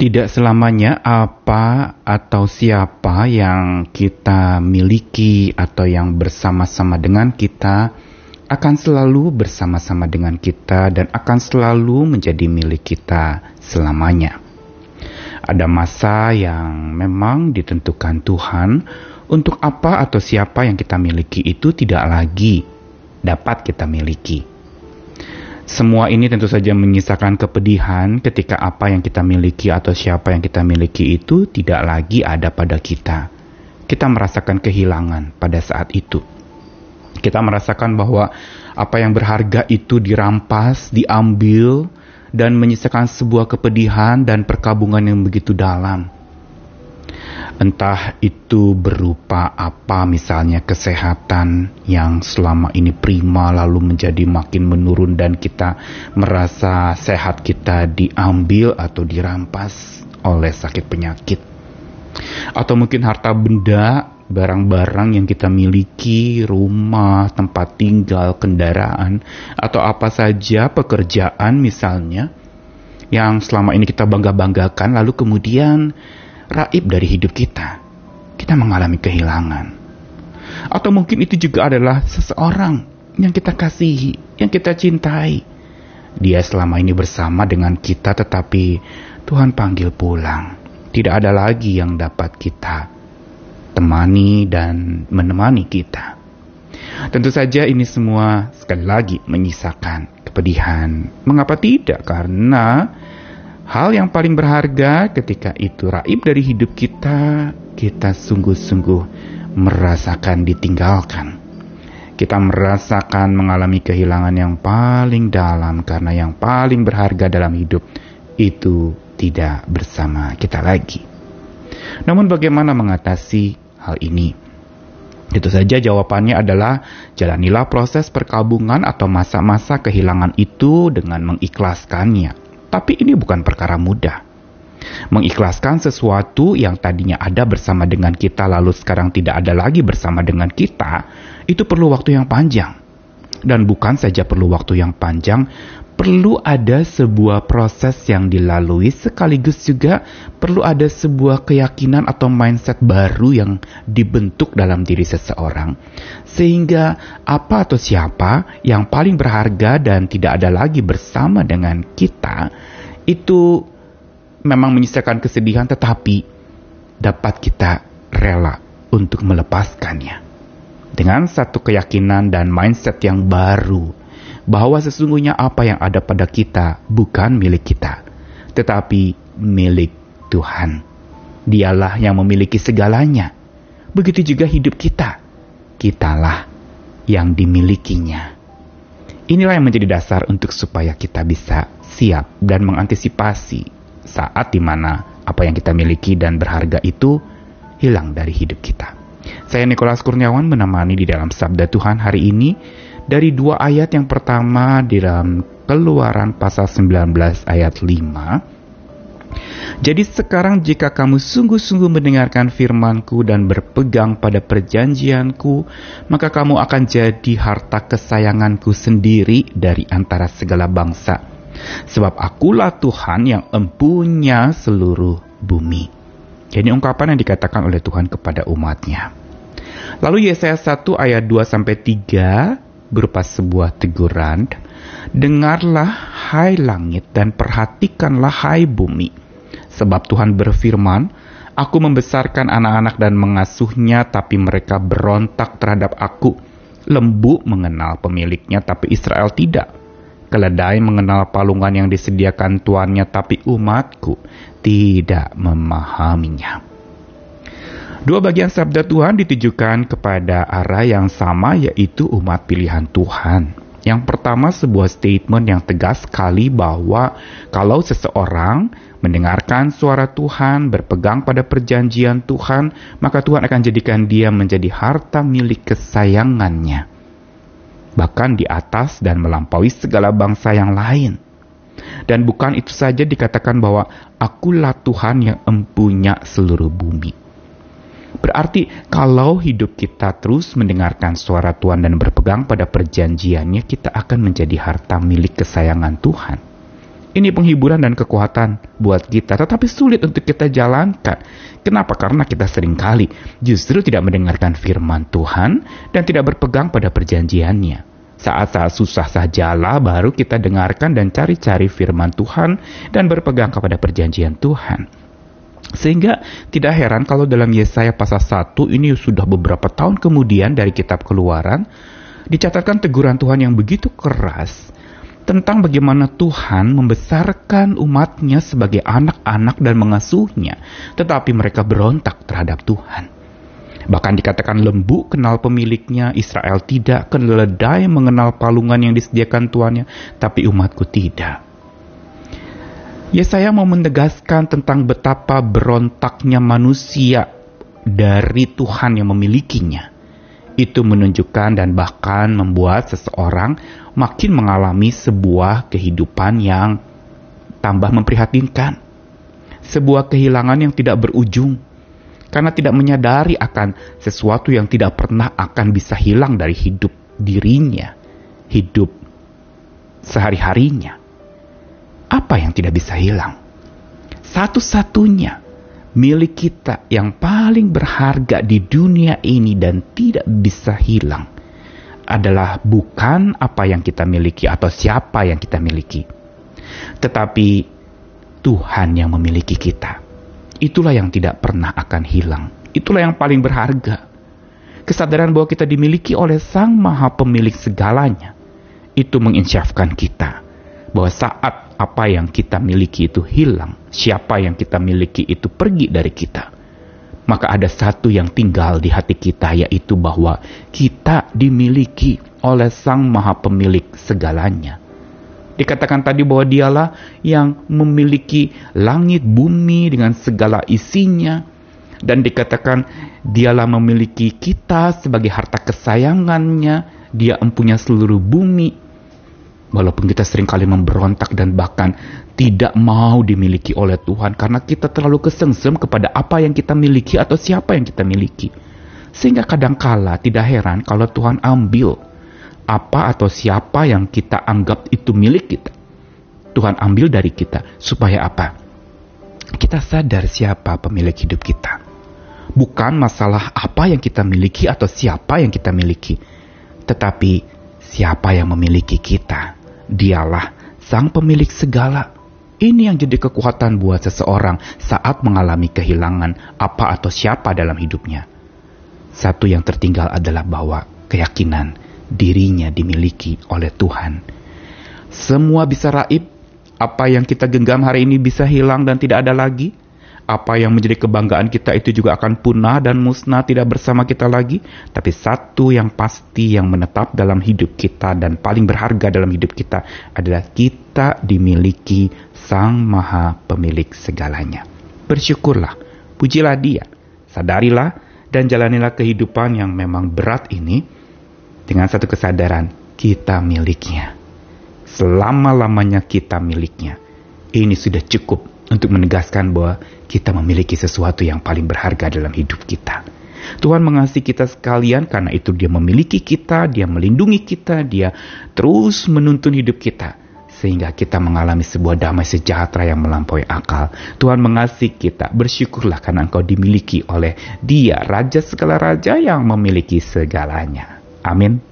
Tidak selamanya apa atau siapa yang kita miliki atau yang bersama-sama dengan kita akan selalu bersama-sama dengan kita dan akan selalu menjadi milik kita selamanya. Ada masa yang memang ditentukan Tuhan untuk apa atau siapa yang kita miliki itu tidak lagi dapat kita miliki. Semua ini tentu saja menyisakan kepedihan ketika apa yang kita miliki atau siapa yang kita miliki itu tidak lagi ada pada kita. Kita merasakan kehilangan pada saat itu. Kita merasakan bahwa apa yang berharga itu dirampas, diambil, dan menyisakan sebuah kepedihan dan perkabungan yang begitu dalam Entah itu berupa apa misalnya kesehatan yang selama ini prima lalu menjadi makin menurun dan kita merasa sehat kita diambil atau dirampas oleh sakit penyakit. Atau mungkin harta benda, barang-barang yang kita miliki, rumah, tempat tinggal, kendaraan, atau apa saja pekerjaan misalnya yang selama ini kita bangga-banggakan lalu kemudian raib dari hidup kita. Kita mengalami kehilangan. Atau mungkin itu juga adalah seseorang yang kita kasihi, yang kita cintai. Dia selama ini bersama dengan kita tetapi Tuhan panggil pulang. Tidak ada lagi yang dapat kita temani dan menemani kita. Tentu saja ini semua sekali lagi menyisakan kepedihan. Mengapa tidak? Karena Hal yang paling berharga ketika itu raib dari hidup kita, kita sungguh-sungguh merasakan ditinggalkan. Kita merasakan mengalami kehilangan yang paling dalam karena yang paling berharga dalam hidup itu tidak bersama kita lagi. Namun bagaimana mengatasi hal ini? Itu saja jawabannya adalah jalanilah proses perkabungan atau masa-masa kehilangan itu dengan mengikhlaskannya tapi ini bukan perkara mudah. Mengikhlaskan sesuatu yang tadinya ada bersama dengan kita lalu sekarang tidak ada lagi bersama dengan kita, itu perlu waktu yang panjang. Dan bukan saja perlu waktu yang panjang, perlu ada sebuah proses yang dilalui sekaligus juga perlu ada sebuah keyakinan atau mindset baru yang dibentuk dalam diri seseorang. Sehingga apa atau siapa yang paling berharga dan tidak ada lagi bersama dengan kita itu memang menyisakan kesedihan tetapi dapat kita rela untuk melepaskannya. Dengan satu keyakinan dan mindset yang baru bahwa sesungguhnya apa yang ada pada kita bukan milik kita tetapi milik Tuhan dialah yang memiliki segalanya begitu juga hidup kita kitalah yang dimilikinya. Inilah yang menjadi dasar untuk supaya kita bisa siap dan mengantisipasi saat di mana apa yang kita miliki dan berharga itu hilang dari hidup kita. Saya Nikolas Kurniawan menemani di dalam Sabda Tuhan hari ini dari dua ayat yang pertama di dalam Keluaran pasal 19 ayat 5 jadi sekarang jika kamu sungguh-sungguh mendengarkan firmanku dan berpegang pada perjanjianku, maka kamu akan jadi harta kesayanganku sendiri dari antara segala bangsa. Sebab akulah Tuhan yang empunya seluruh bumi. Ini ungkapan yang dikatakan oleh Tuhan kepada umatnya. Lalu Yesaya 1 ayat 2 sampai 3 berupa sebuah teguran, Dengarlah hai langit dan perhatikanlah hai bumi Sebab Tuhan berfirman, Aku membesarkan anak-anak dan mengasuhnya, tapi mereka berontak terhadap aku. Lembu mengenal pemiliknya, tapi Israel tidak. Keledai mengenal palungan yang disediakan tuannya, tapi umatku tidak memahaminya. Dua bagian sabda Tuhan ditujukan kepada arah yang sama, yaitu umat pilihan Tuhan. Yang pertama, sebuah statement yang tegas sekali bahwa kalau seseorang mendengarkan suara Tuhan, berpegang pada perjanjian Tuhan, maka Tuhan akan jadikan dia menjadi harta milik kesayangannya. Bahkan di atas dan melampaui segala bangsa yang lain. Dan bukan itu saja dikatakan bahwa akulah Tuhan yang empunya seluruh bumi. Berarti kalau hidup kita terus mendengarkan suara Tuhan dan berpegang pada perjanjiannya, kita akan menjadi harta milik kesayangan Tuhan Ini penghiburan dan kekuatan buat kita, tetapi sulit untuk kita jalankan. Kenapa? Karena kita sering kali justru tidak mendengarkan firman Tuhan dan tidak berpegang pada perjanjiannya. Saat-saat susah sajalah baru kita dengarkan dan cari-cari firman Tuhan dan berpegang kepada perjanjian Tuhan. Sehingga tidak heran kalau dalam Yesaya pasal 1 ini sudah beberapa tahun kemudian dari kitab keluaran, dicatatkan teguran Tuhan yang begitu keras tentang bagaimana Tuhan membesarkan umatnya sebagai anak-anak dan mengasuhnya, tetapi mereka berontak terhadap Tuhan. Bahkan dikatakan lembu kenal pemiliknya, Israel tidak, keledai mengenal palungan yang disediakan tuannya, tapi umatku tidak. Yesaya mau menegaskan tentang betapa berontaknya manusia dari Tuhan yang memilikinya. Itu menunjukkan dan bahkan membuat seseorang makin mengalami sebuah kehidupan yang tambah memprihatinkan. Sebuah kehilangan yang tidak berujung. Karena tidak menyadari akan sesuatu yang tidak pernah akan bisa hilang dari hidup dirinya. Hidup sehari-harinya. Apa yang tidak bisa hilang? Satu-satunya milik kita yang paling berharga di dunia ini dan tidak bisa hilang adalah bukan apa yang kita miliki atau siapa yang kita miliki, tetapi Tuhan yang memiliki kita. Itulah yang tidak pernah akan hilang. Itulah yang paling berharga. Kesadaran bahwa kita dimiliki oleh Sang Maha Pemilik segalanya itu menginsyafkan kita bahwa saat apa yang kita miliki itu hilang, siapa yang kita miliki itu pergi dari kita. Maka ada satu yang tinggal di hati kita, yaitu bahwa kita dimiliki oleh Sang Maha Pemilik segalanya. Dikatakan tadi bahwa dialah yang memiliki langit bumi dengan segala isinya, dan dikatakan dialah memiliki kita sebagai harta kesayangannya, dia empunya seluruh bumi, Walaupun kita sering kali memberontak dan bahkan tidak mau dimiliki oleh Tuhan karena kita terlalu kesengsem kepada apa yang kita miliki atau siapa yang kita miliki. Sehingga kadangkala tidak heran kalau Tuhan ambil apa atau siapa yang kita anggap itu milik kita. Tuhan ambil dari kita supaya apa? Kita sadar siapa pemilik hidup kita. Bukan masalah apa yang kita miliki atau siapa yang kita miliki, tetapi siapa yang memiliki kita Dialah sang pemilik segala. Ini yang jadi kekuatan buat seseorang saat mengalami kehilangan apa atau siapa dalam hidupnya. Satu yang tertinggal adalah bahwa keyakinan dirinya dimiliki oleh Tuhan. Semua bisa raib, apa yang kita genggam hari ini bisa hilang dan tidak ada lagi apa yang menjadi kebanggaan kita itu juga akan punah dan musnah tidak bersama kita lagi. Tapi satu yang pasti yang menetap dalam hidup kita dan paling berharga dalam hidup kita adalah kita dimiliki Sang Maha Pemilik segalanya. Bersyukurlah, pujilah Dia, sadarilah dan jalanilah kehidupan yang memang berat ini dengan satu kesadaran kita miliknya. Selama-lamanya kita miliknya. Ini sudah cukup untuk menegaskan bahwa kita memiliki sesuatu yang paling berharga dalam hidup kita. Tuhan mengasihi kita sekalian karena itu dia memiliki kita, dia melindungi kita, dia terus menuntun hidup kita sehingga kita mengalami sebuah damai sejahtera yang melampaui akal. Tuhan mengasihi kita, bersyukurlah karena engkau dimiliki oleh dia, Raja segala Raja yang memiliki segalanya. Amin.